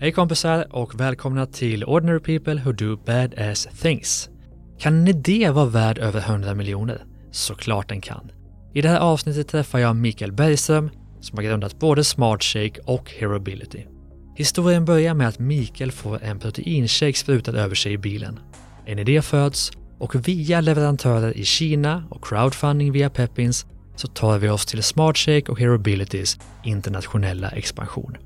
Hej kompisar och välkomna till Ordinary People Who Do Badass Things. Kan en idé vara värd över 100 miljoner? Såklart den kan. I det här avsnittet träffar jag Mikael Bergström som har grundat både SmartShake och Herobility. Historien börjar med att Mikael får en proteinshake sprutad över sig i bilen. En idé föds och via leverantörer i Kina och crowdfunding via Peppins så tar vi oss till SmartShake och Herobilitys internationella expansion.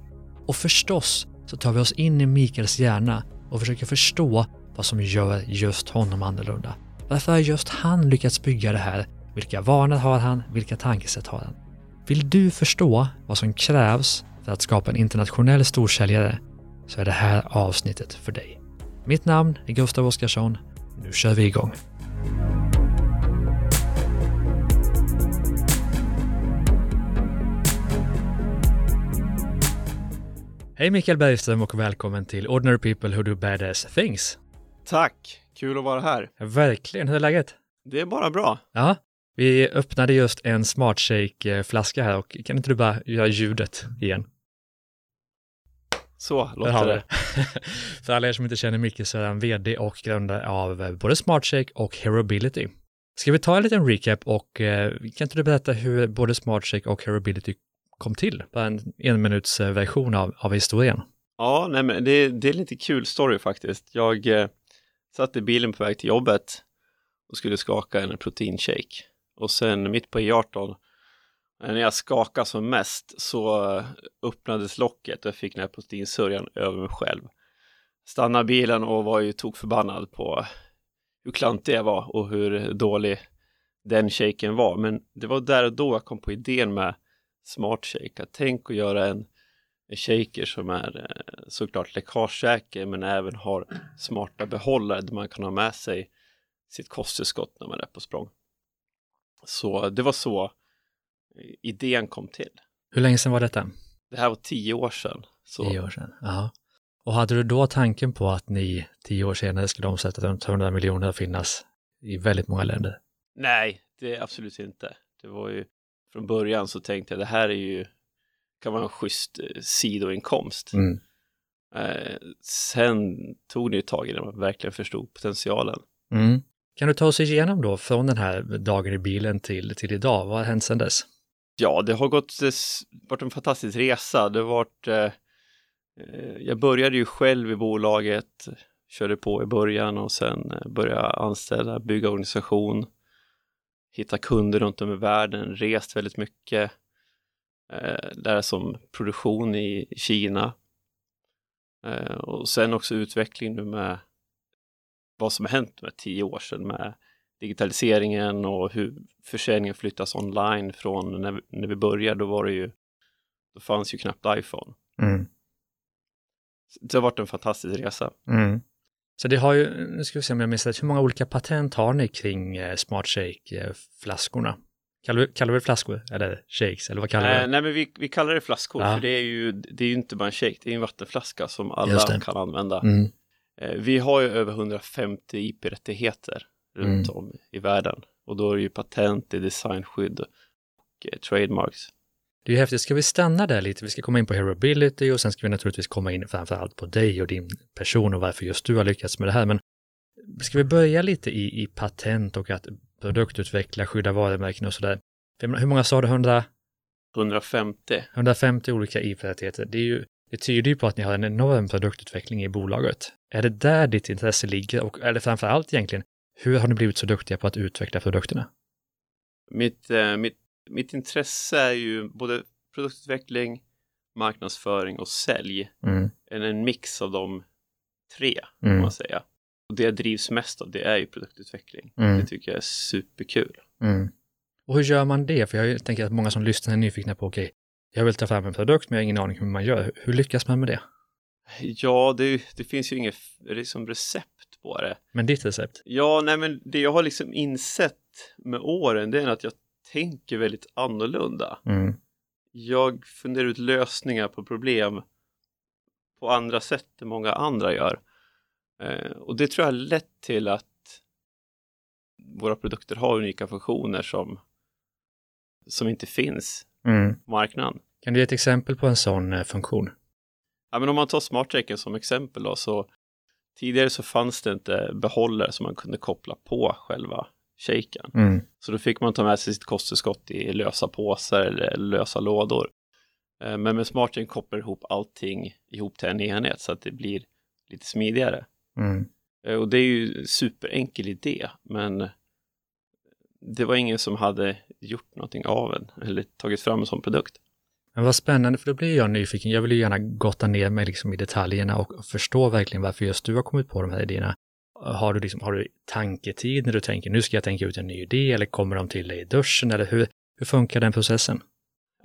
Och förstås så tar vi oss in i Mikaels hjärna och försöker förstå vad som gör just honom annorlunda. Varför har just han lyckats bygga det här? Vilka vanor har han? Vilka tankesätt har han? Vill du förstå vad som krävs för att skapa en internationell storsäljare så är det här avsnittet för dig. Mitt namn är Gustav Oscarsson. Nu kör vi igång! Hej Mikael Bergström och välkommen till Ordinary People Who Do Badass Things. Tack, kul att vara här. Verkligen, hur är läget? Det är bara bra. Ja, vi öppnade just en Smartshake-flaska här och kan inte du bara göra ljudet igen? Så låter det. För alla er som inte känner Micke så är han vd och grundare av både SmartShake och Herobility. Ska vi ta en liten recap och eh, kan inte du berätta hur både SmartShake och Herobility kom till? Bara en enminutsversion eh, av, av historien. Ja, nej men det, det är lite kul story faktiskt. Jag eh, satt i bilen på väg till jobbet och skulle skaka en proteinshake. Och sen mitt på E18, när jag skakade som mest så eh, öppnades locket och jag fick den här proteinsörjan över mig själv. Stannade bilen och var ju tokförbannad på hur klantig jag var och hur dålig den shaken var. Men det var där och då jag kom på idén med Smart Shake. Att tänk att göra en, en shaker som är eh, såklart läckagesäker men även har smarta behållare där man kan ha med sig sitt kosttillskott när man är på språng. Så det var så idén kom till. Hur länge sedan var detta? Det här var tio år sedan. Så Tio år sedan. Ja. Och hade du då tanken på att ni tio år senare skulle omsätta runt 100 miljoner och finnas i väldigt många länder? Nej, det är absolut inte. Det var ju från början så tänkte jag det här är ju kan vara en schysst eh, sidoinkomst. Mm. Eh, sen tog det ett tag innan man verkligen förstod potentialen. Mm. Kan du ta oss igenom då från den här dagen i bilen till, till idag? Vad har hänt sedan dess? Ja, det har gått, det s- varit en fantastisk resa. Det har varit, eh, eh, jag började ju själv i bolaget, körde på i början och sen eh, började anställa, bygga organisation, hitta kunder runt om i världen, rest väldigt mycket, eh, lära sig om produktion i Kina eh, och sen också utveckling nu med vad som har hänt med tio år sedan med digitaliseringen och hur försäljningen flyttas online från när vi, när vi började, då var det ju, då fanns ju knappt iPhone. Mm. Det har varit en fantastisk resa. Mm. Så det har ju, nu ska vi se om jag minns rätt, hur många olika patent har ni kring eh, Smart Shake-flaskorna? Kallar, vi- kallar vi det flaskor eller shakes eller vad kallar vi Eh, det? nej, men vi, vi kallar det flaskor, Ja. för det är ju, det är ju inte bara en shake, det är en vattenflaska som alla kan använda. Mm. Eh, vi har ju över 150 IP-rättigheter runt Mm. om i världen och då är det ju patent, det är designskydd och trademarks. Det är ju häftigt, ska vi stanna där lite? Vi ska komma in på Herobility och sen ska vi naturligtvis komma in framför allt på dig och din person och varför just du har lyckats med det här. Men ska vi börja lite i, i patent och att produktutveckla, skydda varumärken och sådär. Hur många sa du? 100, 150. 150 olika IP-rättigheter. Det, är ju, det tyder ju på att ni har en enorm produktutveckling i bolaget. Är det där ditt intresse ligger? Och, eller framför allt egentligen, hur har ni blivit så duktiga på att utveckla produkterna? Mitt, eh, mitt, mitt intresse är ju både produktutveckling, marknadsföring och sälj. Mm. En, en mix av de tre, kan Mm. man säga. Och det jag drivs mest av, det är ju produktutveckling. Mm. Det tycker jag är superkul. Mm. Och hur gör man det? För jag tänker att många som lyssnar är nyfikna på, okej, jag vill ta fram en produkt men jag har ingen aning hur man gör. Hur- Hur lyckas man med det? Ja, det, det finns ju inget liksom recept på det. Men ditt recept? Ja, nej men det jag har liksom insett med åren, det är att jag tänker väldigt annorlunda. Mm. Jag funderar ut lösningar på problem på andra sätt än många andra gör. Eh, och det tror jag har lett till att våra produkter har unika funktioner som, som inte finns Mm. på marknaden. Kan du ge ett exempel på en sån eh, funktion? Ja, men om man tar smartchecken som exempel då, så tidigare så fanns det inte behållare som man kunde koppla på själva shaken. Mm. Så då fick man ta med sig sitt kosttillskott i lösa påsar eller lösa lådor. Eh, Men med smartcheck kopplar ihop allting ihop till en enhet så att det blir lite smidigare. Mm. Eh, Och det är ju en superenkel idé, men det var ingen som hade gjort någonting av en eller tagit fram en sån produkt. Men vad spännande, för då blir jag nyfiken. Jag vill ju gärna gotta ner mig liksom i detaljerna och förstå verkligen varför just du har kommit på de här idéerna. Har du, liksom, har du tanketid när du tänker nu ska jag tänka ut en ny idé eller kommer de till dig i duschen eller hur, hur funkar den processen?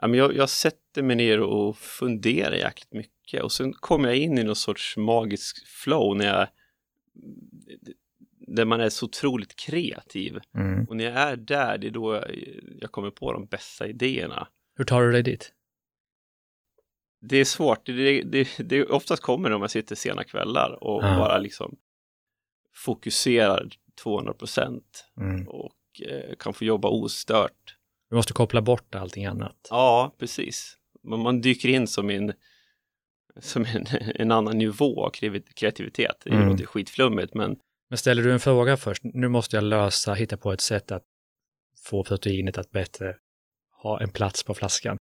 Jag, jag sätter mig ner och funderar jäkligt mycket och sen kommer jag in i någon sorts magisk flow när jag där man är så otroligt kreativ. Mm. Och när jag är där, det är då jag, jag kommer på de bästa idéerna. Hur tar du dig dit? Det är svårt, det, det, det oftast kommer det om jag sitter sena kvällar och Ja. bara liksom fokuserar 200 procent Mm. och eh, kan få jobba ostört. Du måste koppla bort allting annat. Ja, precis. Man, man dyker in som en, som en, en annan nivå av kreativitet. Det Mm. låter skitflummigt, men Men ställer du en fråga först, nu måste jag lösa, hitta på ett sätt att få proteinet att bättre ha en plats på flaskan.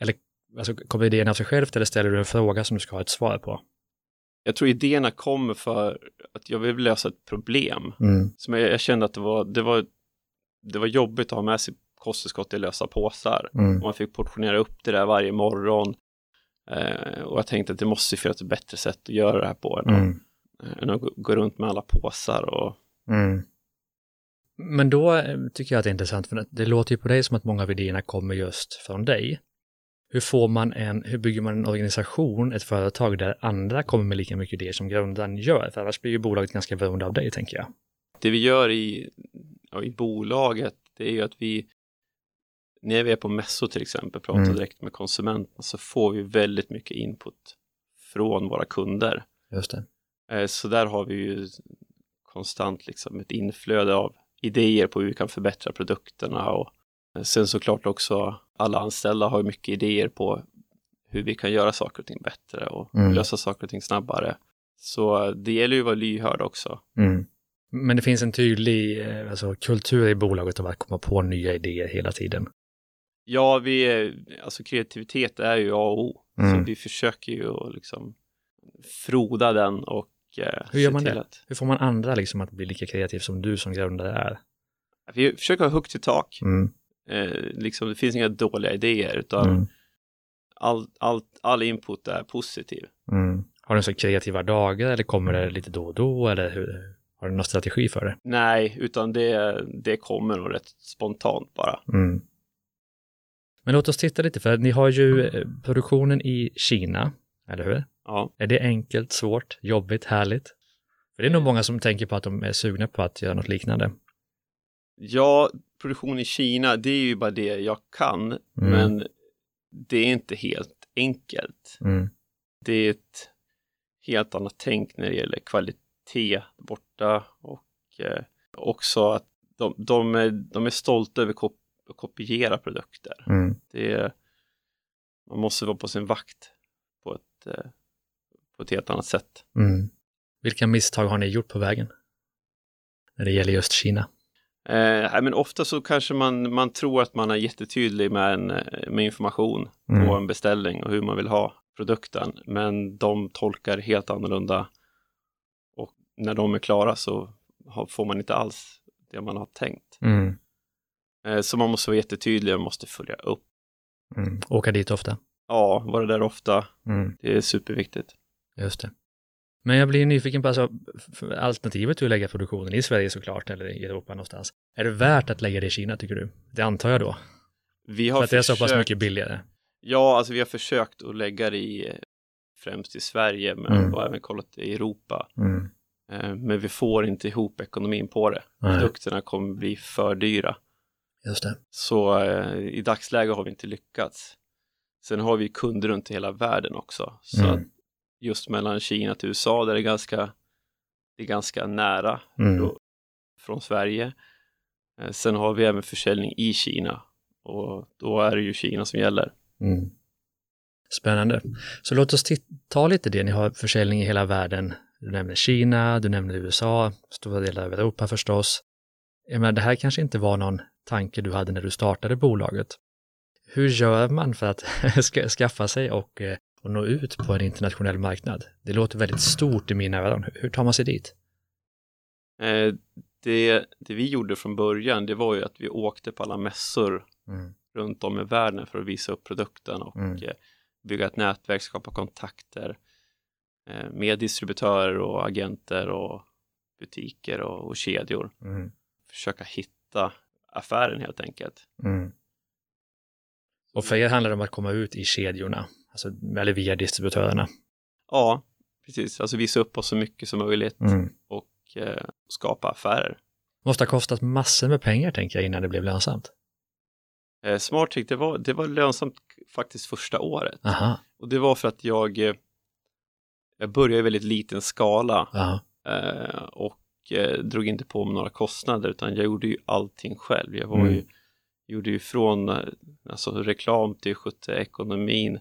Eller alltså, kommer idén av sig självt eller ställer du en fråga som du ska ha ett svar på? Jag tror idéerna kommer för att jag vill lösa ett problem. Mm. Som jag, jag kände att det var, det, var, det var jobbigt att ha med sig kosttillskott i lösa påsar. Mm. Och man fick portionera upp det där varje morgon. Eh, och jag tänkte att det måste finnas ett bättre sätt att göra det här på än, Mm. att, än att gå- gå runt med alla påsar. Och, Mm. Men då eh, tycker jag att det är intressant, för det låter ju på dig som att många av idéerna kommer just från dig. Hur får man en, hur bygger man en organisation, ett företag där andra kommer med lika mycket idéer som grundaren gör? För annars blir ju bolaget ganska beroende av dig, tänker jag. det vi gör i, ja, i bolaget, det är ju att vi, när vi är på mässor till exempel, pratar Mm. direkt med konsumenterna, så får vi väldigt mycket input från våra kunder. Just det. Eh, Så där har vi ju konstant liksom ett inflöde av idéer på hur vi kan förbättra produkterna och eh, sen såklart också alla anställda har ju mycket idéer på hur vi kan göra saker och ting bättre och Mm. lösa saker och ting snabbare. Så det gäller ju att vara lyhörd också. Mm. Men det finns en tydlig eh, alltså, kultur i bolaget av att komma på nya idéer hela tiden. Ja, vi är, alltså kreativitet är ju A och O. Mm. Så vi försöker ju att liksom froda den och eh, Hur gör se man det? Att, Hur får man andra liksom att bli lika kreativ som du som grundare är? vi försöker ha högt i tak. Mm. Eh, liksom, det finns inga dåliga idéer utan Mm. all, all, all input är positiv. Mm. Har du så kreativa dagar eller kommer det lite då och då eller hur? Har du någon strategi för det? Nej, utan det, det kommer nog rätt spontant bara. Mm. Men låt oss titta lite, för ni har ju eh, produktionen i Kina, eller hur? Ja, Är det enkelt, svårt, jobbigt, härligt? För det är nog många som tänker på att de är sugna på att göra något liknande. Ja produktion i Kina, det är ju bara det jag kan, Mm. men det är inte helt enkelt. Mm. det är ett helt annat tänk när det gäller kvalitet borta och eh, också att de, de, är, de är stolta över kop att kopiera produkter. Mm. Det är, man måste vara på sin vakt på ett, eh, på ett helt annat sätt. Mm. Vilka misstag har ni gjort på vägen? När det gäller just Kina. Eh, men ofta så kanske man, man tror att man är jättetydlig med, en, eh, med information Mm. på en beställning och hur man vill ha produkten. Men de tolkar helt annorlunda. Och när de är klara så har, får man inte alls det man har tänkt. Mm. Eh, så man måste vara jättetydlig och måste följa upp. Mm. Åka dit ofta. Ja, vara där ofta. Mm. Det är superviktigt. Just det. Men jag blir nyfiken på, alltså, för alternativet att lägga produktionen i Sverige såklart, eller i Europa någonstans. Är det värt att lägga det i Kina, tycker du? Det antar jag då. Vi För har att det är så pass försökt- mycket billigare. Ja, alltså vi har försökt att lägga det i främst i Sverige men Mm. och även kollat i Europa. Mm. Eh, Men vi får inte ihop ekonomin på det. Nej, Produkterna kommer bli för dyra. just det. Så eh, i dagsläget har vi inte lyckats. Sen har vi kunder runt i hela världen också. Så Mm. Just mellan Kina till USA där det är ganska, det är ganska nära Mm. då, från Sverige. Eh, Sen har vi även försäljning i Kina och då är det ju Kina som gäller. Mm. Spännande. Så låt oss ta lite det. Ni har försäljning i hela världen. Du nämner Kina, du nämner USA, stora delar av Europa förstås. Jag menar, det här kanske inte var någon tanke du hade när du startade bolaget. Hur gör man för att skaffa sig och, eh, och nå ut på en internationell marknad? Det låter väldigt stort i mina öron. Hur tar man sig dit? Eh, det, det, vi gjorde från början, det var ju att vi åkte på alla mässor mm. runt om i världen för att visa upp produkten och mm. Eh, bygga ett nätverk, skapa kontakter med distributörer och agenter och butiker och, och kedjor. Mm. Försöka hitta affären helt enkelt. Mm. Och för er handlar det om att komma ut i kedjorna, alltså, eller via distributörerna. Ja, precis. Alltså visa upp oss så mycket som möjligt mm. och eh, skapa affärer. Måste ha kostat massor med pengar tänker jag innan det blev lönsamt. Eh, SmartTech, det var, det var lönsamt faktiskt första året. Aha. Och det var för att jag, eh, jag började i väldigt liten skala eh, och eh, drog inte på mig några kostnader utan jag gjorde ju allting själv. Jag var mm. ju gjorde ju från eh, alltså, reklam till skötte ekonomin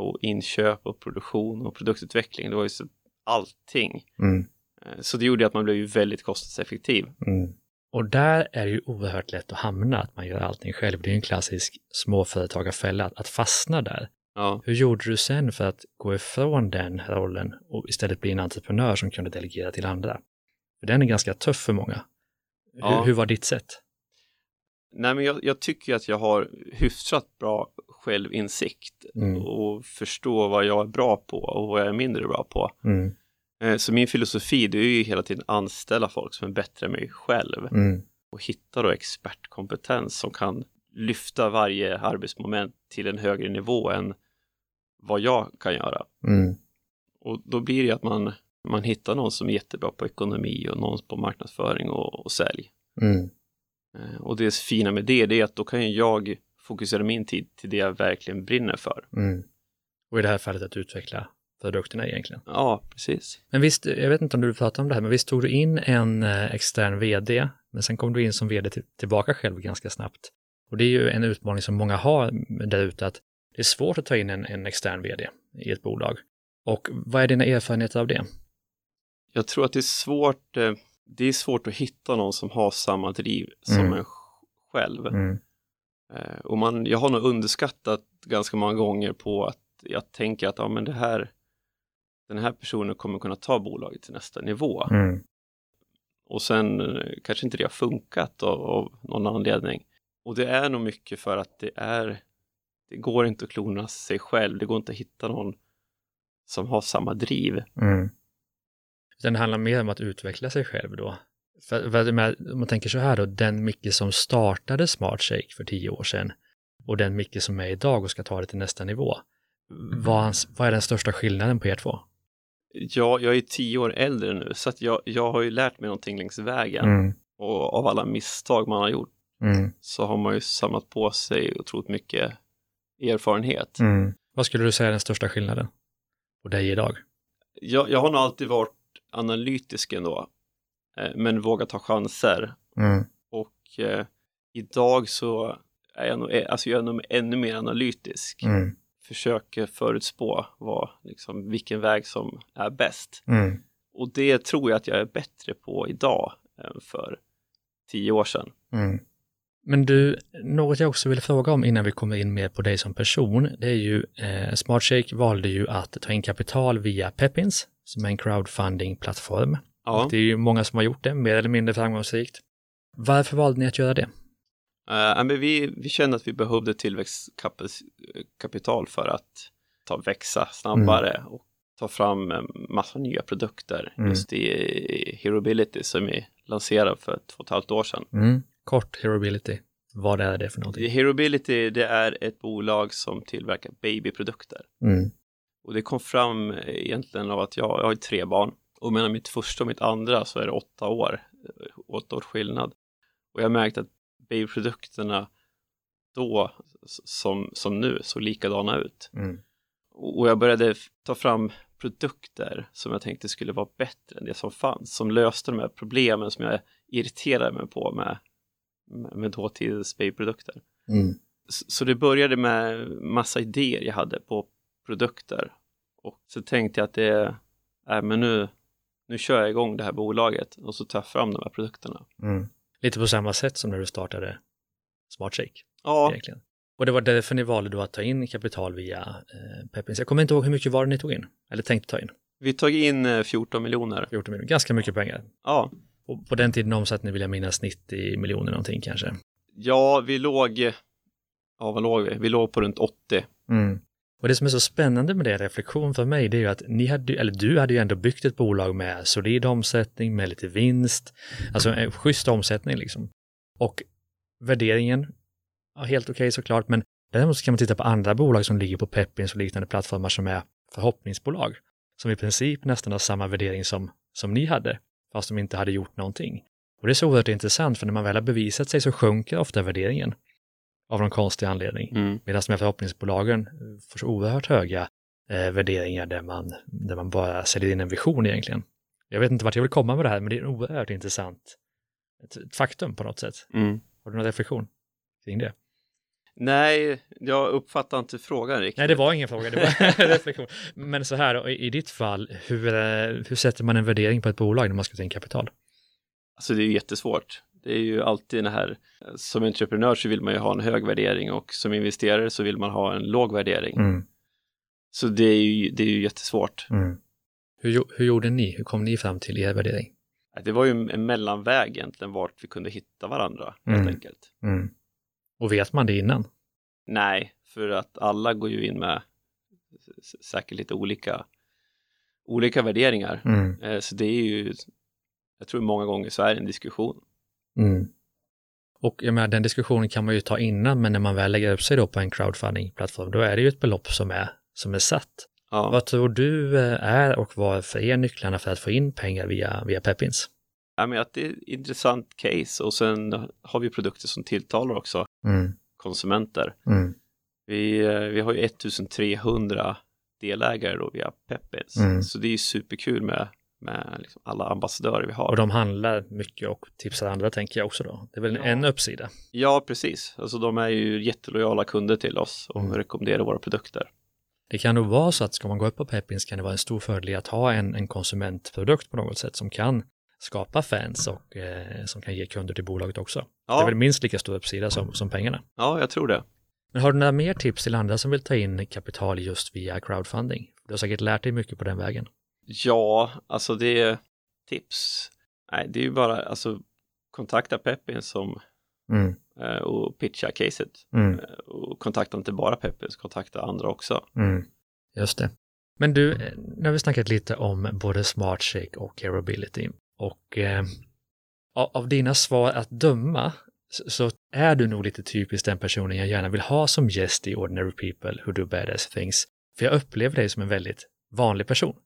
och inköp och produktion och produktutveckling. Det var ju så allting. Mm. Eh, så det gjorde att man blev ju väldigt kostnadseffektiv. Mm. Och där är det ju oerhört lätt att hamna, att man gör allting själv. Det är en klassisk småföretagarfälla, att fastna där. Ja. Hur gjorde du sen för att gå ifrån den rollen och istället bli en entreprenör som kunde delegera till andra? För den är ganska tuff för många. Ja. Hur, hur var ditt sätt? Nej, men jag, jag, tycker att jag har hyfsat bra självinsikt mm. och förstå vad jag är bra på och vad jag är mindre bra på. Mm. Eh, så min filosofi det är ju hela tiden anställa folk som är bättre än mig själv mm. och hitta då expertkompetens som kan lyfta varje arbetsmoment till en högre nivå än vad jag kan göra. Mm. Och då blir det att man, man hittar någon som är jättebra på ekonomi och någon på marknadsföring och, och sälj. Mm. Eh, och det fina med det, det är att då kan jag fokusera min tid till det jag verkligen brinner för. Mm. Och i det här fallet att utveckla produkterna egentligen. Ja, precis. Men visst, jag vet inte om du pratar om det här, men visst tog du in en eh, extern vd, men sen kom du in som vd tillbaka själv ganska snabbt. Och det är ju en utmaning som många har där ute, att det är svårt att ta in en, en extern vd i ett bolag. Och vad är dina erfarenheter av det? Jag tror att det är svårt eh, det är svårt att hitta någon som har samma driv som mm. en själv. Mm. Eh, och man, jag har nog underskattat ganska många gånger på att jag tänker att ja, men det här, den här personen kommer kunna ta bolaget till nästa nivå. Mm. Och sen eh, kanske inte det har funkat av, av, någon anledning. Och det är nog mycket för att det är, det går inte att klona sig själv, det går inte att hitta någon som har samma driv. Mm. Utan det handlar mer om att utveckla sig själv då. För, för om man tänker så här då, den Micke som startade Smart Shake för tio år sedan och den Micke som är idag och ska ta det till nästa nivå. Vad, vad är den största skillnaden på er två? Ja, jag är tio år äldre nu så att jag, jag har ju lärt mig någonting längs vägen mm. och av alla misstag man har gjort mm. så har man ju samlat på sig otroligt mycket erfarenhet. Mm. Vad skulle du säga är den största skillnaden på dig idag? Jag, jag har nog alltid varit analytisk ändå, men våga ta chanser. Mm. Och eh, idag så är jag nog, eh, alltså jag är nog ännu mer analytisk. Mm. Försöker förutspå vad, liksom, vilken väg som är bäst. Mm. Och det tror jag att jag är bättre på idag än för tio år sedan. Mm. Men du, något jag också vill fråga om innan vi kommer in mer på dig som person, det är ju eh, SmartShake valde ju att ta in kapital via Pepins som är en crowdfunding-plattform. Ja. Det är ju många som har gjort det, mer eller mindre framgångsrikt. Varför valde ni att göra det? Uh, men vi, vi kände att vi behövde tillväxtkapital för att ta växa snabbare mm. och ta fram massa nya produkter mm. just i Herobility som vi lanserade för två och ett halvt år sedan. Mm. Kort Herobility, vad är det för någonting? Herobility det är ett bolag som tillverkar babyprodukter. Mm. Och det kom fram egentligen av att jag, jag har tre barn och mellan mitt första och mitt andra så är det åtta år, åtta års skillnad. Och jag märkte att babyprodukterna då som, som nu såg likadana ut. Mm. Och jag började ta fram produkter som jag tänkte skulle vara bättre än det som fanns, som löste de här problemen som jag irriterade mig på med, med, med dåtidens babyprodukter. Mm. Så det började med massa idéer jag hade på produkter. Och så tänkte jag att det är, men nu, nu kör jag igång det här bolaget och så tar jag fram de här produkterna. Mm. Lite på samma sätt som när du startade SmartShake. Ja, Egentligen. Och det var därför ni valde då att ta in kapital via eh, Pepins. Jag kommer inte ihåg hur mycket var det ni tog in, eller tänkte ta in. vi tog in eh, 14 miljoner. 14 miljoner, ganska mycket pengar. Ja, Och på den tiden omsatte ni, vill jag minnas, 90 miljoner någonting kanske. ja, vi låg, ja vad låg vi? Vi låg på runt 80. Och det som är så spännande med det, reflektion för mig, det är ju att ni hade, eller du hade ju ändå byggt ett bolag med solid omsättning, med lite vinst, alltså en schysst omsättning liksom. Och värderingen, ja, helt okej såklart, men däremot så kan man titta på andra bolag som ligger på Pepins och liknande plattformar som är förhoppningsbolag, som i princip nästan har samma värdering som, som ni hade, fast de inte hade gjort någonting. Och det är så oerhört intressant, för när man väl har bevisat sig så sjunker ofta värderingen av någon konstig anledning. Mm. Medan de här förhoppningsbolagen får så oerhört höga eh, värderingar där man, där man bara säljer in en vision egentligen. Jag vet inte vart jag vill komma med det här, men det är en oerhört intressant ett, ett faktum på något sätt. Mm. Har du någon reflektion kring det? Nej, jag uppfattar inte frågan riktigt. Nej, det var ingen fråga, det var en reflektion. Men så här, i, i ditt fall, hur, eh, hur sätter man en värdering på ett bolag när man ska ta in kapital? Alltså det är jättesvårt. Det är ju alltid det här, som entreprenör så vill man ju ha en hög värdering och som investerare så vill man ha en låg värdering. Mm, Så det är ju, det är ju jättesvårt. Hur, gjo- hur gjorde ni? Hur kom ni fram till er värdering? Det var ju en mellanväg egentligen vart vi kunde hitta varandra helt Mm. enkelt. Och vet man det innan? Nej, för att alla går ju in med säkert lite olika, olika värderingar. Eh, Så det är ju, jag tror många gånger så är det en diskussion. Mm. Och jag menar, den diskussionen kan man ju ta innan, men när man väl lägger upp sig då på en crowdfunding-plattform, då är det ju ett belopp som är, som är satt. Ja. Vad tror du eh, är och vad för er nycklarna för att få in pengar via, via Pepins? Ja, men att det är ett intressant case och sen har vi produkter som tilltalar också konsumenter. Vi, eh, vi har ju 1300 delägare då via Peppins. Mm. Så det är ju superkul med, med liksom alla ambassadörer vi har. Och de handlar mycket och tipsar andra tänker jag också då. Det är väl Ja. en uppsida. Ja, precis. Alltså de är ju jättelojala kunder till oss och Mm. rekommenderar våra produkter. Det kan nog vara så att ska man gå upp på Pepins kan det vara en stor fördel att ha en, en konsumentprodukt på något sätt som kan skapa fans och eh, som kan ge kunder till bolaget också. Det är Ja, väl minst lika stor uppsida som, som pengarna. ja, jag tror det. Men har du några mer tips till andra som vill ta in kapital just via crowdfunding? Du har säkert lärt dig mycket på den vägen. Ja, alltså det är tips. Nej, det är ju bara alltså kontakta Peppins som eh, och pitcha caset. Eh, och kontakta inte bara Peppins, kontakta andra också. Just det. Men du, eh, nu har vi snackat lite om både SmartShake och Airability. Och eh, av dina svar att döma så, så är du nog lite typiskt den personen jag gärna vill ha som gäst i Ordinary People Who Do Badass Things. För jag upplever dig som en väldigt vanlig person.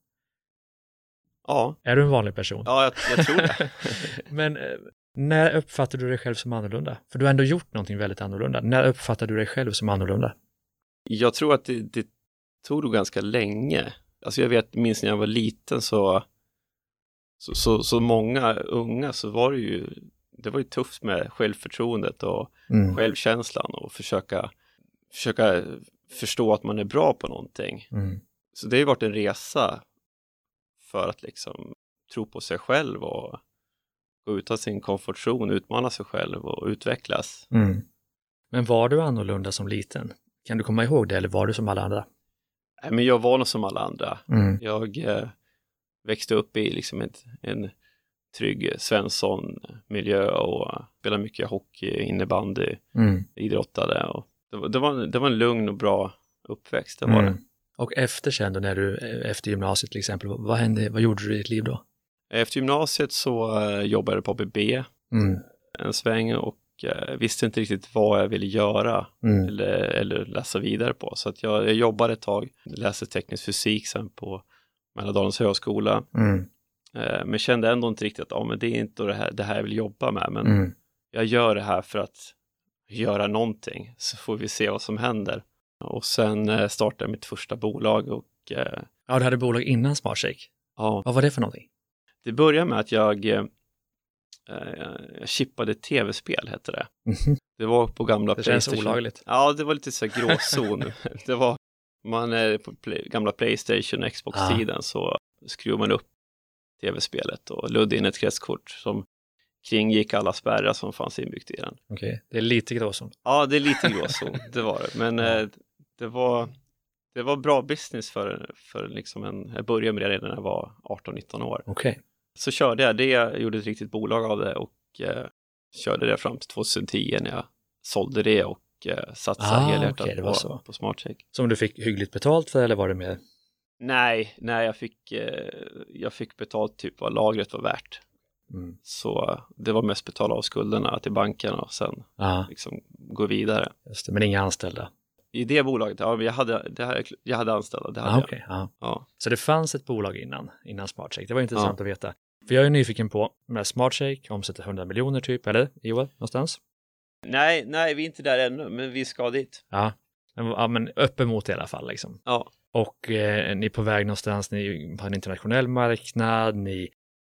Ja, Är du en vanlig person? ja jag, jag tror det. Men eh, när uppfattar du dig själv som annorlunda? För du har ändå gjort någonting väldigt annorlunda. När uppfattar du dig själv som annorlunda? Jag tror att det, det tog nog ganska länge. Alltså jag vet, minns när jag var liten så, så, så, så många unga så var det ju, det var ju tufft med självförtroendet och Mm. självkänslan och försöka, försöka förstå att man är bra på någonting. Mm. Så det har ju varit en resa för att liksom tro på sig själv och gå ut av sin komfortzon, utmana sig själv och utvecklas. Mm. Men var du annorlunda som liten? Kan du komma ihåg det eller var du som alla andra? Nej, Men jag var nog som alla andra. Mm. Jag eh, växte upp i liksom ett, en trygg Svensson-miljö och spelade mycket hockey, innebandy, Mm. idrottade. Och det, var, det, var, en- det var en lugn och bra uppväxt, det var det. Och efter sen då, när du, efter gymnasiet till exempel, vad hände, vad gjorde du i ditt liv då? Efter gymnasiet så eh, jobbade jag på ABB Mm. en sväng och eh, visste inte riktigt vad jag ville göra Mm. eller, eller läsa vidare på. Så att jag, jag jobbade ett tag, läste teknisk fysik sen på Mälardalens högskola. Mm. Eh, men kände ändå inte riktigt att ja, men det är inte det här, det här jag vill jobba med. Men Mm. jag gör det här för att göra någonting så får vi se vad som händer. Och sen eh, startade jag mitt första bolag och eh, Ja, du hade bolag innan SmartShake. ja, Vad var det för någonting? det började med att jag, eh, jag chippade tv-spel, hette det. Mhm. Det var på gamla Det känns Playstation. olagligt. Ja, det var lite så här gråzon. det var, man är på play, gamla Playstation och Xbox-tiden så skruvar man upp tv-spelet och luddade in ett kretskort som kringgick alla spärrar som fanns inbyggt i den. Okej, det är lite gråzon. Ja, det är lite gråzon, det var det. Men eh, det var det var bra business för, för liksom en, jag började med det redan när jag var 18-19 år. Okej. Så körde jag det, jag gjorde ett riktigt bolag av det och eh, körde det fram till 2010 när jag sålde det och eh, satsade Ah, helhjärtat var på, på SmartCheck. Som du fick hyggligt betalt för eller var det mer? Nej, nej, jag fick, eh, jag fick betalt typ vad lagret var värt. Mm. Så det var mest betala av skulderna till banken och sen Ja, liksom gå vidare. det. Men inga anställda? I det bolaget, ja, jag hade, det här, jag hade anställda, det hade Ah, jag. okej. ja. Ja. Så det fanns ett bolag innan, innan SmartShake. Det var intressant att veta. För jag är nyfiken på, med SmartShake omsätter 100 miljoner typ, eller Joel, någonstans? Nej, nej, vi är inte där ännu, men vi ska dit. Ja, ja, men uppemot i alla fall liksom. Ja, Och eh, ni är på väg någonstans, ni har en internationell marknad, ni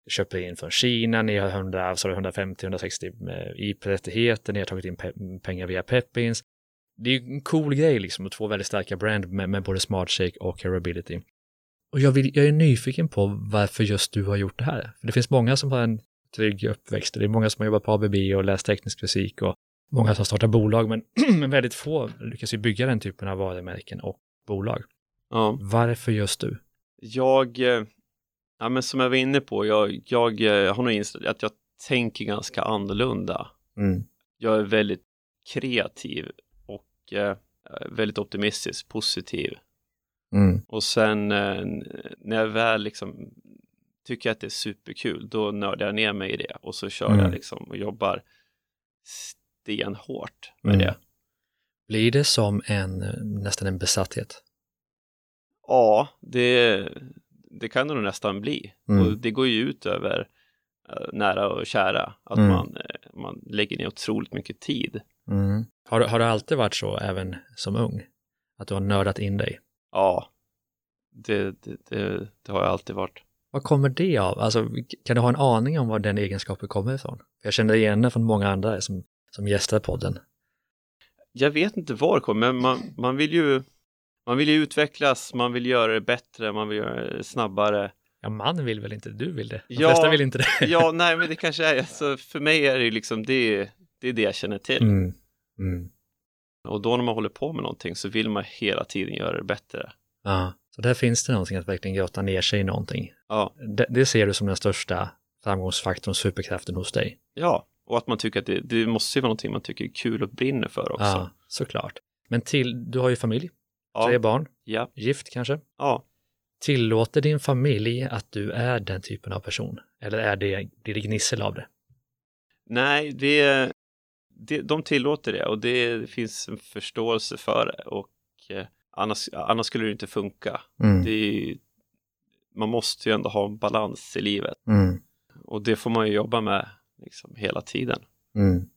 köper in från Kina, ni har 100, så 150-160 IP-rättigheter, ni har tagit in pe- pengar via Pepins. Det är ju en cool grej liksom, och två väldigt starka brand med, med både SmartShake och Carability. Och jag, vill, jag är nyfiken på varför just du har gjort det här. För det finns många som har en trygg uppväxt, och det är många som har jobbat på ABB och läst teknisk fysik och många som startar bolag, men, men väldigt få lyckas ju bygga den typen av varumärken och bolag. ja. Varför just du? Jag, eh, ja men som jag var inne på, jag, jag eh, har nog insett att jag tänker ganska annorlunda. Mm. Jag är väldigt kreativ och eh, väldigt optimistisk, positiv. Mm. Och sen eh, när jag väl liksom tycker att det är superkul, då nördar jag ner mig i det och så kör Mm. jag liksom och jobbar stenhårt med Mm. det. Blir det som en, eh, nästan en besatthet? Ja, det, det kan det nog nästan bli. Mm. Och det går ju ut över eh, nära och kära, att Mm. man, eh, man lägger ner otroligt mycket tid. Mm. Har, du- har det alltid varit så, även som ung? Att du har nördat in dig? Ja, det, det, det, det har jag alltid varit. Vad kommer det av? Alltså, kan du ha en aning om var den egenskapen kommer ifrån? Jag känner igen det från många andra som, som gästar podden. Jag vet inte var det kommer, men man, man vill ju man vill ju utvecklas, man vill göra det bättre, man vill göra det snabbare. Ja, man vill väl inte, du vill det. De Ja. flesta vill inte det. Ja, nej, men det kanske är, alltså, för mig är det ju liksom det, det är det jag känner till. Mm. Mm. Och då när man håller på med någonting så vill man hela tiden göra det bättre. Ja, så där finns det någonting att verkligen grotta ner sig i någonting. Ja, Det, det ser du som den största framgångsfaktorn, superkraften hos dig. ja, och att man tycker att det, det måste ju vara någonting man tycker är kul och brinner för också. Ja, såklart. Men till, du har ju familj, Ja, tre barn, ja, gift kanske. ja. Tillåter din familj att du är den typen av person? Eller är det, blir det gnissel av det? Nej, det, det, de tillåter det och det finns en förståelse för det och eh, annars, annars skulle det inte funka. Mm. Det man måste ju ändå ha en balans i livet Mm. och det får man ju jobba med liksom hela tiden. Mm.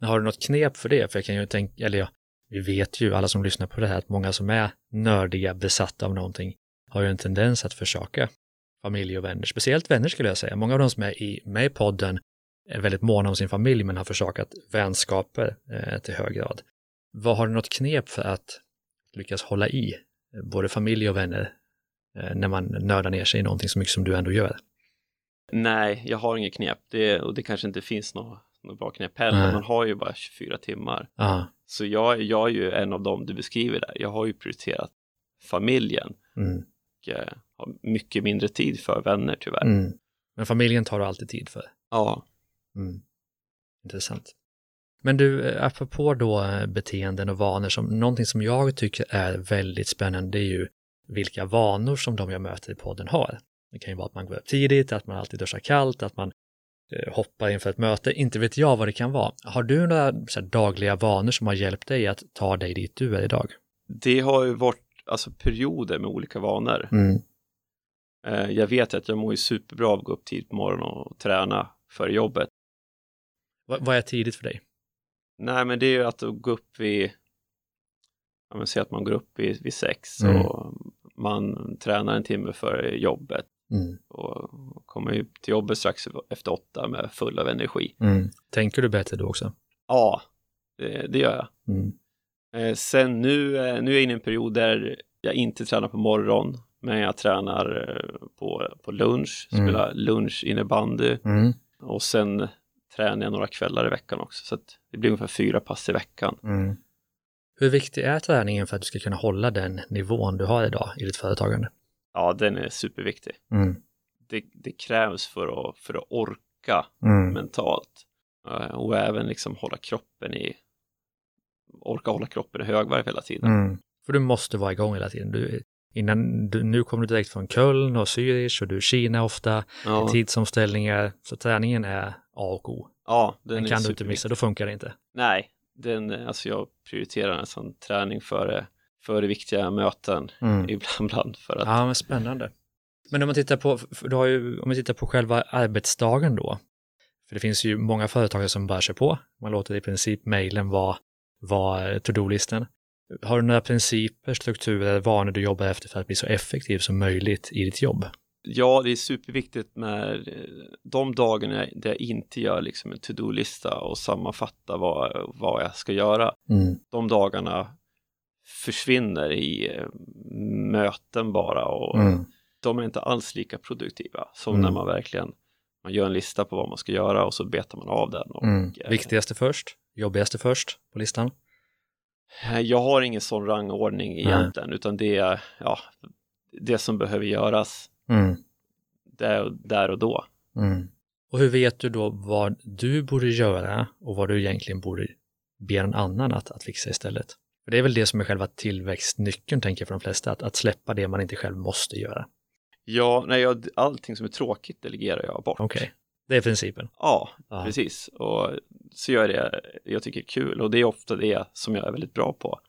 Har du något knep för det? För jag kan ju tänka, eller ja, vi vet ju alla som lyssnar på det här att många som är nördiga, besatta av någonting har ju en tendens att försaka familj och vänner, speciellt vänner skulle jag säga. Många av de som är i, med i podden är väldigt måna om sin familj men har försakat vänskaper eh, till hög grad. Vad har du något knep för att lyckas hålla i eh, både familj och vänner eh, när man nördar ner sig i någonting så mycket som du ändå gör? Nej, jag har inget knep det, och det kanske inte finns något, knep heller. Nej. Man har ju bara 24 timmar. Ja, Så jag, jag är ju en av dem du beskriver där. Jag har ju prioriterat familjen mm. och eh, har mycket mindre tid för vänner tyvärr. Mm. Men familjen tar du alltid tid för. Ja, Mm. Intressant. Men du, eh, apropå då eh, beteenden och vanor, som, någonting som jag tycker är väldigt spännande det är ju vilka vanor som de jag möter i podden har. Det kan ju vara att man går upp tidigt, att man alltid duschar kallt, att man eh, hoppar inför ett möte, inte vet jag vad det kan vara. Har du några dagliga vanor som har hjälpt dig att ta dig dit du är idag? det har ju varit alltså perioder med olika vanor. Mm. Eh, jag vet att jag mår ju superbra av att gå upp tidigt på morgonen och träna för jobbet. Vad, vad är tidigt för dig? Nej, men det är ju att gå upp vid, ja men säg att man går upp vid, vid sex Mm. och man tränar en timme före jobbet Mm. och kommer ju till jobbet strax efter åtta med full av energi. Mm. Tänker du bättre då också? Ja, det, det gör jag. Mm. Eh, sen nu, eh, nu är jag inne i en period där jag inte tränar på morgon, men jag tränar eh, på, på lunch, Mm. spelar lunch innebandy Mm. och sen tränar jag några kvällar i veckan också. Så att det blir ungefär fyra pass i veckan. Mm. Hur viktig är träningen för att du ska kunna hålla den nivån du har idag i ditt företagande? Ja, den är superviktig. Mm. Det, det krävs för att, för att orka Mm. mentalt Eh, och även liksom hålla kroppen i orka hålla kroppen i högvarv hela tiden. Mm. För du måste vara igång hela tiden. Du, innan, du, nu kommer du direkt från Köln och Zürich och du är Kina ofta, Ja, tidsomställningar, så träningen är A och O. ja Den, den kan du inte missa, då funkar det inte. Nej, den, alltså jag prioriterar nästan träning före, före viktiga möten ibland, ibland för att Ja, men spännande. Men om man tittar på, för du har ju, om vi tittar på själva arbetsdagen då, för det finns ju många företagare som bara kör på, man låter i princip mejlen vara, vara to-do-listan. Har du några principer, strukturer, vanor du jobbar efter för att bli så effektiv som möjligt i ditt jobb? Ja, det är superviktigt med eh, de dagarna där jag inte gör liksom en to-do-lista och sammanfattar vad, vad jag ska göra. De dagarna försvinner i eh, möten bara och de är inte alls lika produktiva som Mm. när man verkligen man gör en lista på vad man ska göra och så betar man av den. Och, eh, Viktigaste först, jobbigaste först på listan? Eh, Jag har ingen sån rangordning egentligen, utan det är ja, det som behöver göras där, där och då. Och hur vet du då vad du borde göra och vad du egentligen borde be någon annan att, att fixa istället? För det är väl det som är själva tillväxtnyckeln, tänker jag för de flesta, att, att släppa det man inte själv måste göra. Ja, nej, jag, allting som är tråkigt delegerar jag bort. Okej, det är principen. Ja, Ja. precis. Och så gör jag det jag tycker är kul och det är ofta det som jag är väldigt bra på.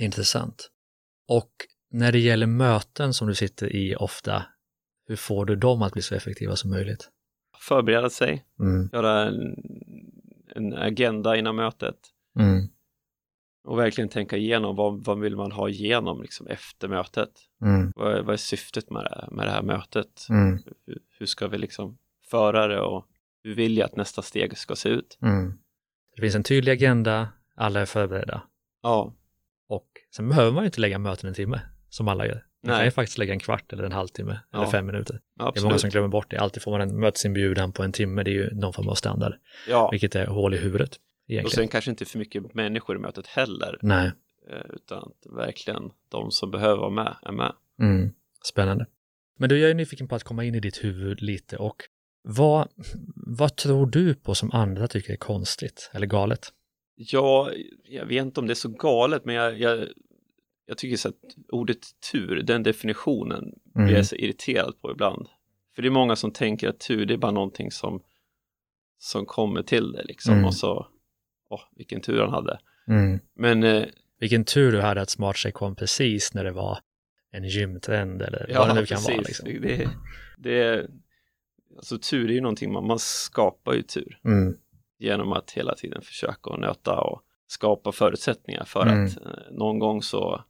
Intressant. Och när det gäller möten som du sitter i ofta, hur får du dem att bli så effektiva som möjligt? Förbereda sig, göra en, en agenda innan mötet och verkligen tänka igenom vad, vad vill man ha igenom liksom efter mötet. Vad, är- vad är syftet med det, med det här mötet? Hur, hur ska vi liksom föra det och hur vill jag att nästa steg ska se ut? Det finns en tydlig agenda, alla är förberedda. Ja, Och sen behöver man ju inte lägga möten en timme, som alla gör. Man kan Nej. ju faktiskt lägga en kvart eller en halvtimme eller Ja. fem minuter. Det är absolut. många som glömmer bort det. Alltid får man en mötesinbjudan på en timme, det är ju någon form av standard, Ja, vilket är hål i huvudet och egentligen. sen kanske inte för mycket människor i mötet heller, Nej, eh, utan verkligen de som behöver vara med är med. mm. spännande. Men du, jag är nyfiken på att komma in i ditt huvud lite och vad, vad tror du på som andra tycker är konstigt eller galet? Ja, jag vet inte om det är så galet, men jag, jag, jag tycker så att ordet tur, den definitionen blir jag så irriterad på ibland. För det är många som tänker att tur, det är bara någonting som, som kommer till det liksom. Mm. Och så, åh, vilken tur han hade. Men eh, Vilken tur du hade att SmartShake kom precis när det var en gymtrend eller ja, vad det nu kan precis. vara. Liksom. Det, det, alltså tur är ju någonting, man, man skapar ju tur Mm. genom att hela tiden försöka och nöta och skapa förutsättningar för Mm. att eh, någon gång så,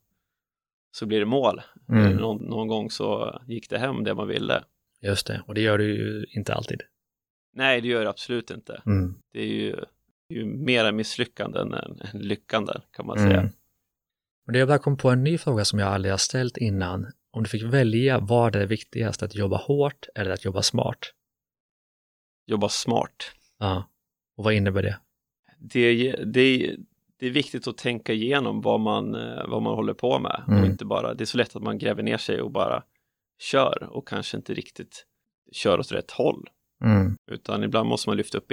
så blir det mål. Mm. Eller någon, någon gång så gick det hem det man ville. Just det, och det gör du ju inte alltid. Nej, det gör det absolut inte. Mm. Det är ju, ju mera misslyckanden än, än lyckanden kan man Mm. säga. Och det jag bara kom på en ny fråga som jag aldrig har ställt innan. Om du fick välja, vad är det viktigaste, att jobba hårt eller att jobba smart? Jobba smart. Ja. Och vad innebär det? Det, det, det är viktigt att tänka igenom vad man, eh, vad man håller på med. Mm. Och inte bara, det är så lätt att man gräver ner sig och bara kör och kanske inte riktigt kör åt rätt håll. Mm. Utan ibland måste man lyfta upp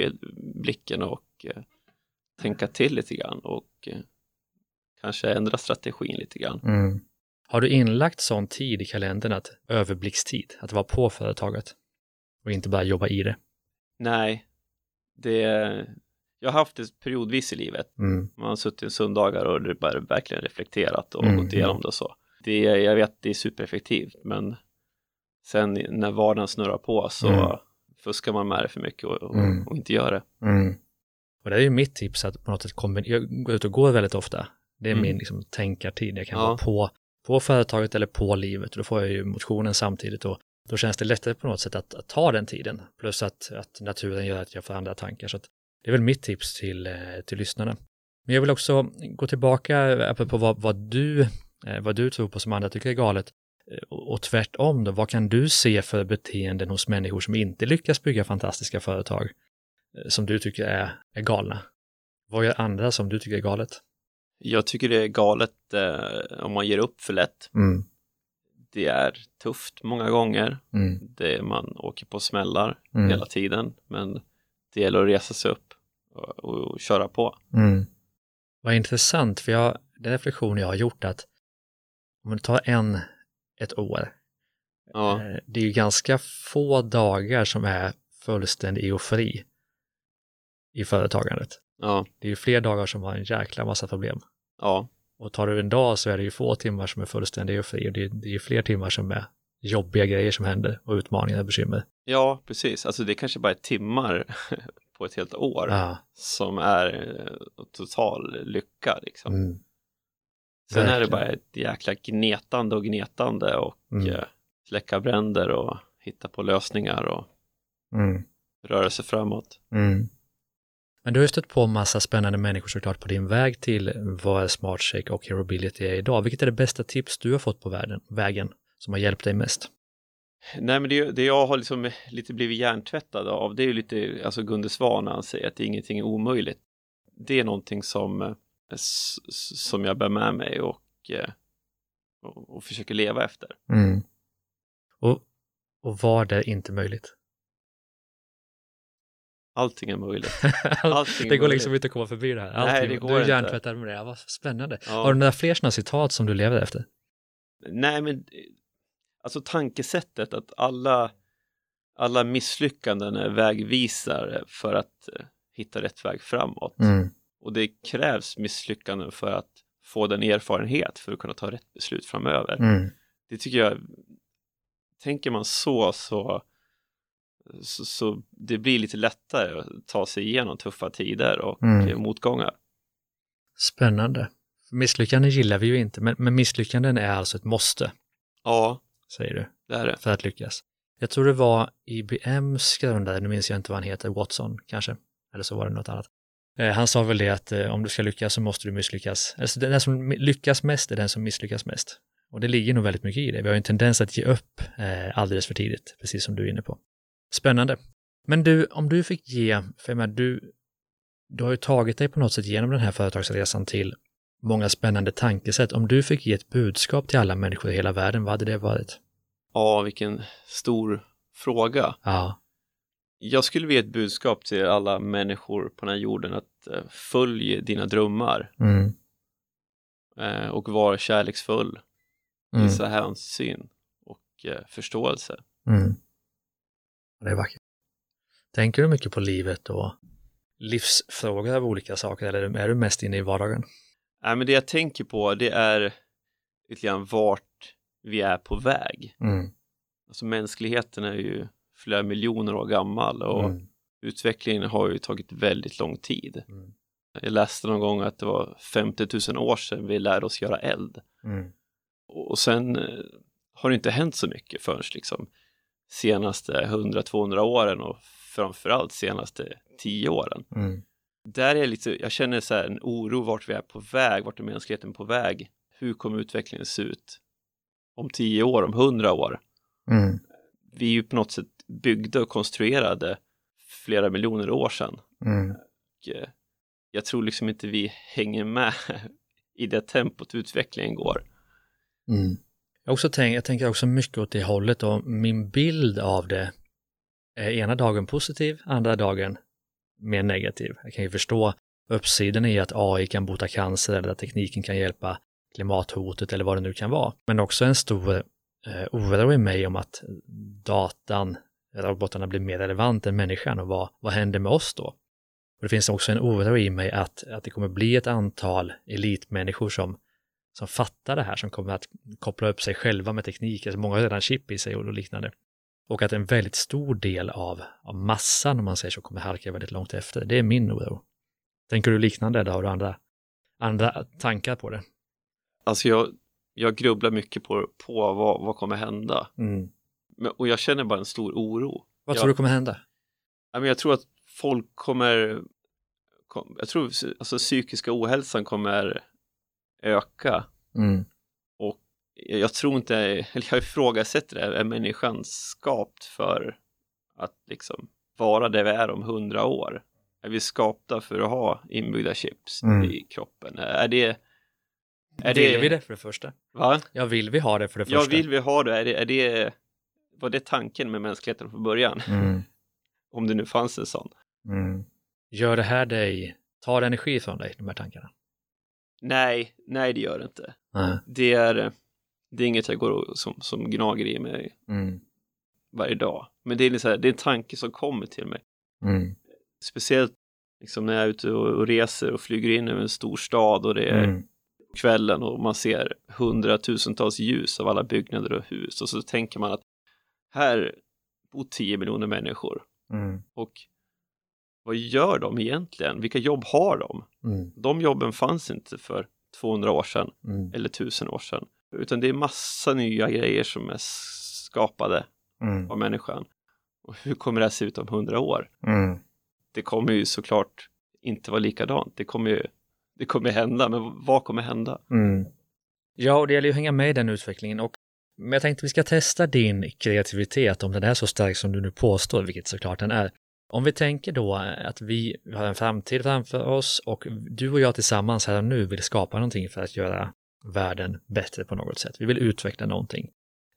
blicken och eh, tänka till lite grann och eh, kanske ändra strategin lite grann. Mm. Har du inlagt sån tid i kalendern att överblickstid, att vara på företaget och inte bara jobba i det? Nej, det, jag har haft det periodvis i livet. Mm. Man har suttit söndagar och det bara verkligen reflekterat och Mm, gått igenom det och så. Det, jag vet det är supereffektivt, men sen när vardagen snurrar på så Mm. fuskar man med det för mycket och, och, Mm. och inte gör det. Och det är ju mitt tips att på något sätt kombinera, jag går ut och går väldigt ofta. Det är Mm. min liksom, tänkartid. Jag kan Ja. vara på, på företaget eller på livet och då får jag ju motionen samtidigt och då känns det lättare på något sätt att, att ta den tiden. Plus att, att naturen gör att jag får andra tankar. Så det är väl mitt tips till, eh, till lyssnarna. Men jag vill också gå tillbaka på vad, vad, du, eh, vad du tror på som andra tycker är galet. Eh, och, tvärtom då, vad kan du se för beteenden hos människor som inte lyckas bygga fantastiska företag eh, som du tycker är, är galna? Vad gör andra som du tycker är galet? Jag tycker det är galet eh, om man ger upp för lätt. Mm. Det är tufft många gånger. Mm. Det, man åker på smällar Mm. hela tiden, men det gäller att resa sig upp och, och, och köra på. Mm. Vad intressant, för jag, den reflektion jag har gjort att om man tar en, ett år, Ja, eh, det är ju ganska få dagar som är fullständig eufori i företagandet. ja, Det är ju fler dagar som har en jäkla massa problem. ja, Och tar du en dag så är det ju få timmar som är fullständig eufori och det är, det är fler timmar som är jobbiga grejer som händer och utmaningar och bekymmer. ja, precis. Alltså det kanske bara är timmar på ett helt år Ja. som är eh, total lycka liksom. Mm. Sen är det Verkligen. bara ett jäkla gnetande och gnetande och Mm. eh, släcka bränder och hitta på lösningar och Mm. röra sig framåt. Mm. Men du har ju stött på massa spännande människor såklart på din väg till vad SmartShake och Herobility är idag. Vilket är det bästa tips du har fått på världen, vägen som har hjälpt dig mest? Nej, men det, det jag har liksom lite blivit hjärntvättad av, det är ju lite, alltså Gunde Svan när han säger att ingenting är omöjligt. Det är någonting som, eh, som jag bär med mig och, eh, och, och försöker leva efter. Mm. Och, och var det inte möjligt? Allting är möjligt. Allting det går möjligt. liksom inte att komma förbi det här. Nej, Allting, det går du hjärntvättad med det. Ja, vad spännande. Ja. Har du några fler sådana citat som du lever efter? Nej, men alltså tankesättet att alla, alla misslyckanden är vägvisare för att eh, hitta rätt väg framåt. Mm. Och det krävs misslyckanden för att få den erfarenhet för att kunna ta rätt beslut framöver. Mm. Det tycker jag, tänker man så så, så, så det blir lite lättare att ta sig igenom tuffa tider och Mm. eh, motgångar. Spännande. Misslyckanden gillar vi ju inte, men, men misslyckanden är alltså ett måste, Ja, säger du, det är det. för att lyckas. Jag tror det var IBMs grundare, nu minns jag inte vad han heter, Watson kanske, eller så var det något annat. Eh, Han sa väl det att eh, om du ska lyckas så måste du misslyckas. Alltså den som lyckas mest är den som misslyckas mest. Och det ligger nog väldigt mycket i det. Vi har ju en tendens att ge upp eh, alldeles för tidigt, precis som du är inne på. Spännande. Men du, om du fick ge, för jag menar, du, du har ju tagit dig på något sätt genom den här företagsresan till många spännande tankesätt. Om du fick ge ett budskap till alla människor i hela världen, vad hade det varit? Ja, vilken stor fråga. Ja. Jag skulle vilja ge ett budskap till alla människor på den här jorden att eh, följ dina drömmar Mm. eh, och var kärleksfull. Mm. Visa hänsyn och eh, förståelse. Mm. Det är vackert. Tänker du mycket på livet och livsfrågor av olika saker eller är du mest inne i vardagen? Nej, men det jag tänker på det är lite grann vart vi är på väg. Mm. Alltså mänskligheten är ju flera miljoner år gammal och Mm. utvecklingen har ju tagit väldigt lång tid. Mm. Jag läste någon gång att det var 50 000 år sedan vi lärde oss göra eld. Mm. Och sen eh, har det inte hänt så mycket förrän liksom senaste 100-200 åren och framförallt senaste 10 åren. Mm. Där är lite, jag känner så här en oro vart vi är på väg, vart är mänskligheten på väg? Hur kommer utvecklingen se ut om 10 år, om 100 år? Mm. Vi är ju på något sätt byggda och konstruerade flera miljoner år sedan. Mm. Och, eh, jag tror liksom inte vi hänger med i det tempot utvecklingen går. Mm. Jag, också tänk, jag tänker också mycket åt det hållet och min bild av det är ena dagen positiv, andra dagen mer negativ. Jag kan ju förstå uppsidan i att AI kan bota cancer eller att tekniken kan hjälpa klimathotet eller vad det nu kan vara. Men också en stor eh, oro i mig om att datan, robotarna blir mer relevant än människan och vad, vad händer med oss då? Och det finns också en oro i mig att, att det kommer bli ett antal elitmänniskor som som fattar det här, som kommer att koppla upp sig själva med teknik. Alltså många har redan chip i sig och liknande. Och att en väldigt stor del av, av massan, om man säger så, kommer halka väldigt långt efter. Det är min oro. Tänker du liknande eller har du andra, andra tankar på det? Alltså jag, jag grubblar mycket på, på vad, vad kommer hända. Mm. Men, och jag känner bara en stor oro. Vad Ja. tror du kommer hända? Jag tror att folk kommer, kom, jag tror alltså psykiska ohälsan kommer öka. Mm. Och jag tror inte, eller jag ifrågasätter det, är människan skapt för att liksom vara det vi är om hundra år? Är vi skapta för att ha inbyggda chips Mm. i kroppen? Är det... Är vill det, vi det för det första? Va? Ja, vill vi ha det för det Ja, första? vill vi ha det? Är det, är det var det tanken med mänskligheten från början? Mm. Om det nu fanns en sån. Mm. Gör det här dig, tar energi från dig, de här tankarna? Nej, nej det gör det inte. Nej. Det är, det är inget jag går och, som, som gnager i mig Mm. varje dag. Men det är, liksom, det är en tanke som kommer till mig. Mm. Speciellt liksom när jag är ute och, reser och flyger in över en stor stad och det är Mm. kvällen och man ser hundratusentals ljus av alla byggnader och hus och så tänker man att här bor 10 miljoner människor Mm. och vad gör de egentligen? Vilka jobb har de? Mm. De jobben fanns inte för 200 år sedan Mm. eller 1000 år sedan utan det är massa nya grejer som är skapade Mm. av människan. Och hur kommer det att se ut om 100 år? Mm. Det kommer ju såklart inte vara likadant. Det kommer ju det kommer hända, men vad kommer hända? Mm. Ja, och det gäller ju att hänga med i den utvecklingen. Och, men jag tänkte vi ska testa din kreativitet, om den är så stark som du nu påstår, vilket såklart den är. Om vi tänker då att vi har en framtid framför oss och du och jag tillsammans här och nu vill skapa någonting för att göra världen bättre på något sätt. Vi vill utveckla någonting.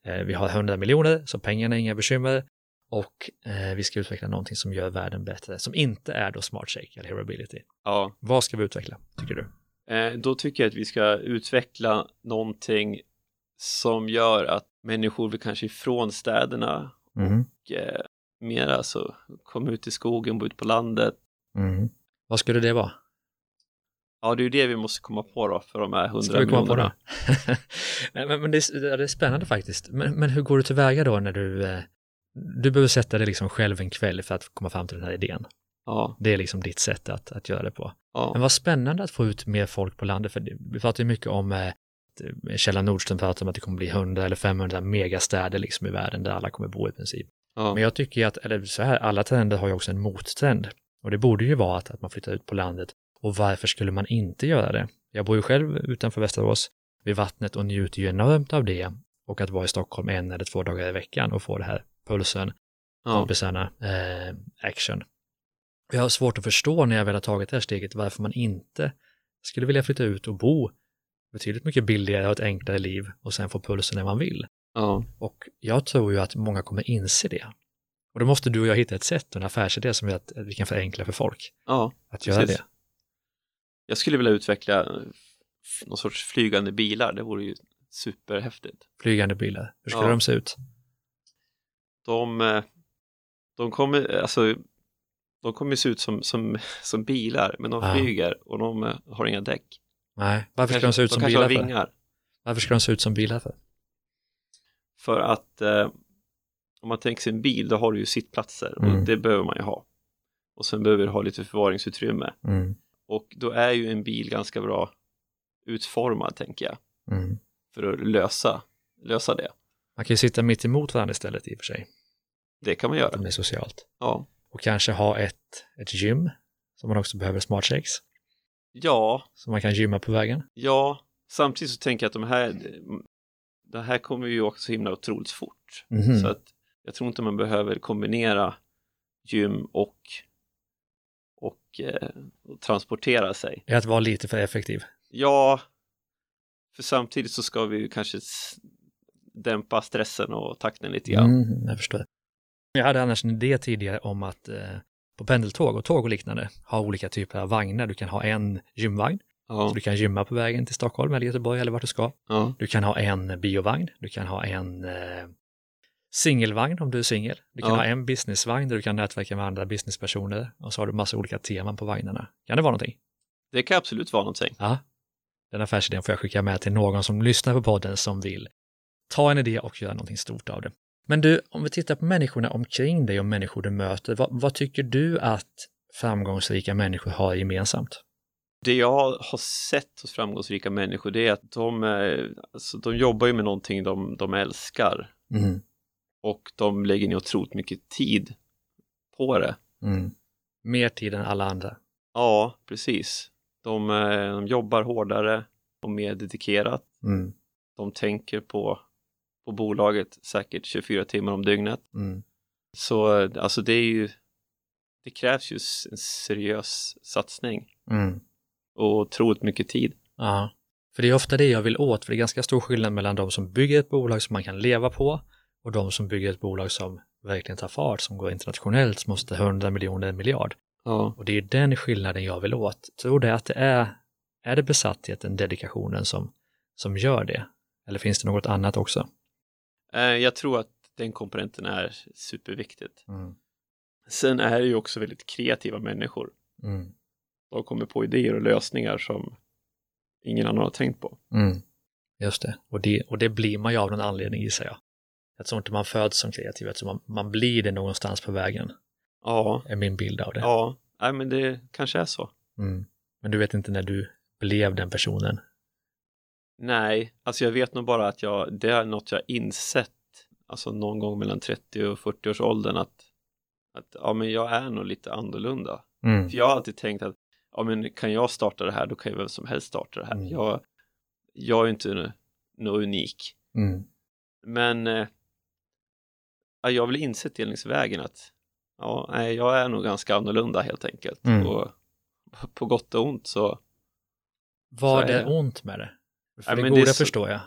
Eh, Vi har 100 miljoner, så pengarna är inga bekymmer. Och eh, vi ska utveckla någonting som gör världen bättre, som inte är då smart shake eller hearability. Ja, Vad ska vi utveckla, tycker du? eh, då tycker jag att vi ska utveckla någonting som gör att människor vill kanske ifrån städerna Mm. och eh, mer alltså komma ut i skogen, bo ut på landet. Mm. Vad skulle det vara? Ja, det är ju det vi måste komma på då för de här hundra Ska vi komma på miljonerna. det? Nej, men, men det, är, det är spännande faktiskt. Men, men hur går du tillväga då när du, eh, du behöver sätta dig liksom själv en kväll för att komma fram till den här idén. Ja, Det är liksom ditt sätt att, att göra det på. ja, Men vad spännande att få ut mer folk på landet, för det- vi pratar ju mycket om, eh, eh, Kjell Nordström pratar om att det kommer bli 100 eller 500 megastäder liksom i världen där alla kommer bo i princip. Ja, Men jag tycker att, eller så här, alla trender har ju också en mottrend. Och det borde ju vara att, att man flyttar ut på landet. Och varför skulle man inte göra det? Jag bor ju själv utanför Västerås vid vattnet och njuter ju enormt av det. Och att vara i Stockholm en eller två dagar i veckan och få det här pulsen, ja, kompisarna, eh, action. Jag har svårt att förstå när jag väl har tagit det här steget varför man inte skulle vilja flytta ut och bo betydligt mycket billigare och ett enklare liv och sen få pulsen när man vill. Ja, Och jag tror ju att många kommer inse det. Och då måste du och jag hitta ett sätt en affärsidé som gör att vi kan förenkla för folk ja. att göra Precis. det. Jag skulle vilja utveckla någon sorts flygande bilar. Det vore ju superhäftigt. Flygande bilar, hur skulle Ja. de se ut? De, eh, de kommer, alltså, de kommer se ut som, som, som bilar, men de Ja. flyger och de eh, har inga däck. Nej, varför ska de se ut som kanske har bilar för? vingar. Varför ska de se ut som bilar för? För att eh, om man tänker sig en bil, då har du ju sittplatser Mm. och det behöver man ju ha. Och sen behöver du ha lite förvaringsutrymme. Mm. Och då är ju en bil ganska bra utformad, tänker jag, Mm. för att lösa, lösa det. Man kan ju sitta mitt emot varandra istället i och för sig, Det kan man göra. det är socialt. Ja, Och kanske ha ett, ett gym, som man också behöver smart shakes, ja, så man kan gymma på vägen. ja. Samtidigt så tänker jag att de här, det här kommer ju också så himla otroligt fort. Mhm. Så att jag tror inte man behöver kombinera gym och, och, eh, och transportera sig. Är att vara lite för effektiv. Ja, för samtidigt så ska vi ju kanske dämpa stressen och takten lite grann. Mm, jag förstår. Jag hade annars en idé tidigare om att eh, på pendeltåg och tåg och liknande ha olika typer av vagnar. Du kan ha en gymvagn, Ja, så du kan gymma på vägen till Stockholm eller Göteborg eller vart du ska. ja, Du kan ha en biovagn, du kan ha en eh, singelvagn om du är singel. Du kan Ja. ha en businessvagn där du kan nätverka med andra businesspersoner och så har du massa olika teman på vagnarna. Kan det vara någonting? det kan absolut vara någonting. Ja. Den affärsidén får jag skicka med till någon som lyssnar på podden som vill ta en idé och göra någonting stort av det. Men du, om vi tittar på människorna omkring dig och människor du möter, vad, vad tycker du att framgångsrika människor har gemensamt? Det jag har sett hos framgångsrika människor det är att de, eh, alltså, de jobbar ju med någonting de, de älskar Mm. och de lägger ner otroligt mycket tid på det. Mm. Mer tid än alla andra. Ja, precis. De, eh, de jobbar hårdare och mer dedikerat. Mm. De tänker på, på bolaget säkert 24 timmar om dygnet. Mm. Så eh, alltså det är ju, det krävs ju en seriös satsning Mm. Och otroligt mycket tid. Ja, för det är ofta det jag vill åt, för det är ganska stor skillnad mellan de som bygger ett bolag som man kan leva på och de som bygger ett bolag som verkligen tar fart, som går internationellt, som måste 100 miljoner, en miljard. Ja, Och det är den skillnaden jag vill åt. Tror du att det är, är det besattheten, dedikationen som, som gör det? Eller finns det något annat också? Eh, jag tror att den komponenten är superviktigt. Mm. Sen är det ju också väldigt kreativa människor. Mm. De kommer på idéer och lösningar som ingen annan har tänkt på. Mm. Just det. Och, det. och det blir man ju av någon anledning gissar jag. Jag tror inte man föds som kreativ, jag tror man, man blir det någonstans på vägen, Ja, är min bild av det. ja, nej men det kanske är så. Mm. Men du vet inte när du blev den personen? Nej, alltså jag vet nog bara att jag, det är något jag insett, alltså någon gång mellan 30 och 40 års åldern att, att ja, men jag är nog lite annorlunda. Mm. För jag har alltid tänkt att, ja men kan jag starta det här, då kan ju vem som helst starta det här. Mm. Jag, jag är inte något unik. Mm. Men eh, ja, jag har väl insett delningsvägen att ja, nej, jag är nog ganska annorlunda helt enkelt. Mm. Och på gott och ont så, Var Så är det det. ont med det? För Ja, det men goda det förstår jag.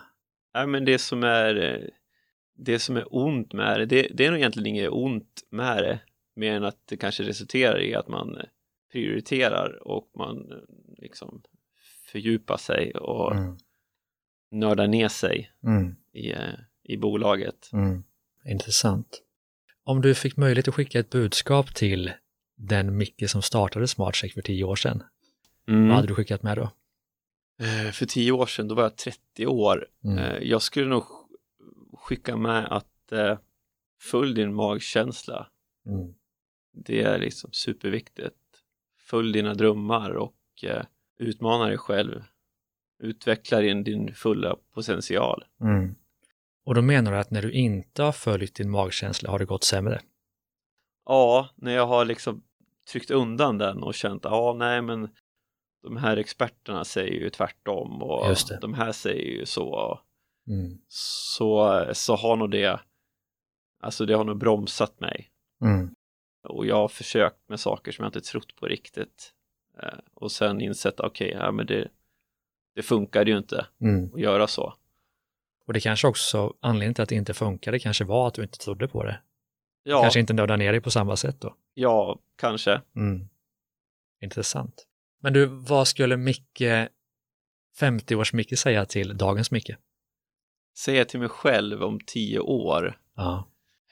nej men det som är eh, det som är ont med det, det, det är nog egentligen inget ont med det, mer än att det kanske resulterar i att man eh, prioriterar och man eh, liksom fördjupar sig och Mm. nördar ner sig Mm. i, eh, i bolaget. Mm. Intressant. Om du fick möjlighet att skicka ett budskap till den Micke som startade SmartCheck för tio år sedan, Mm. vad hade du skickat med då? Eh, För tio år sedan, då var jag 30 år. Mm. Jag skulle nog sk- skicka med att följ din magkänsla. Mm. Det är liksom superviktigt. Följ dina drömmar och eh, utmana dig själv. Utveckla din, din fulla potential. Mm. Och då menar du att när du inte har följt din magkänsla har det gått sämre? Ja, när jag har liksom tryckt undan den och känt, ja nej men de här experterna säger ju tvärtom och de här säger ju så. Mm. Så, så har nog det, alltså det har nog bromsat mig. Mm. Och jag har försökt med saker som jag inte trott på riktigt. Eh, och sen insett, okej, ja, men det, det funkar ju inte Mm. att göra så. Och det kanske också, anledningen till att det inte funkade kanske var att du inte trodde på det. Ja, Kanske inte nördade ner dig på samma sätt då. ja kanske. Mm. Intressant. Men du, vad skulle Micke, 50-års Micke säga till dagens Micke? Säga till mig själv om tio år, Ja.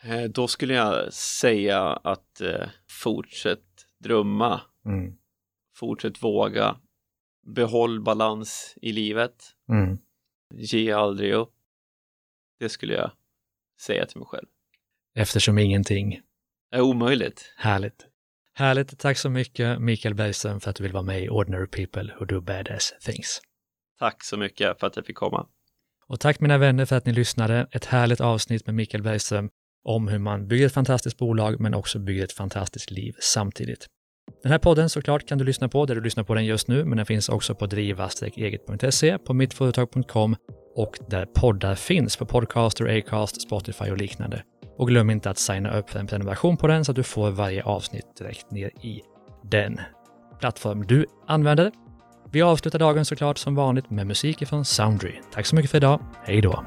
Eh, då skulle jag säga att eh, fortsätt drömma, Mm. fortsätt våga, behåll balans i livet, Mm. ge aldrig upp. Det skulle jag säga till mig själv. Eftersom ingenting. Är omöjligt. Härligt. Härligt. Tack så mycket Mikael Bergström för att du vill vara med i Ordinary People Who Do Badass Things. Tack så mycket för att jag fick komma. Och tack mina vänner för att ni lyssnade. Ett härligt avsnitt med Mikael Bergström om hur man bygger ett fantastiskt bolag men också bygger ett fantastiskt liv samtidigt. Den här podden såklart kan du lyssna på där du lyssnar på den just nu, men den finns också på driva-eget.se, på mittföretag.com och där poddar finns på Podcaster, Acast, Spotify och liknande. Och glöm inte att signa upp för en prenumeration på den så att du får varje avsnitt direkt ner i den plattform du använder. Vi avslutar dagen såklart som vanligt med musik från Soundry. Tack så mycket för idag. Hej då!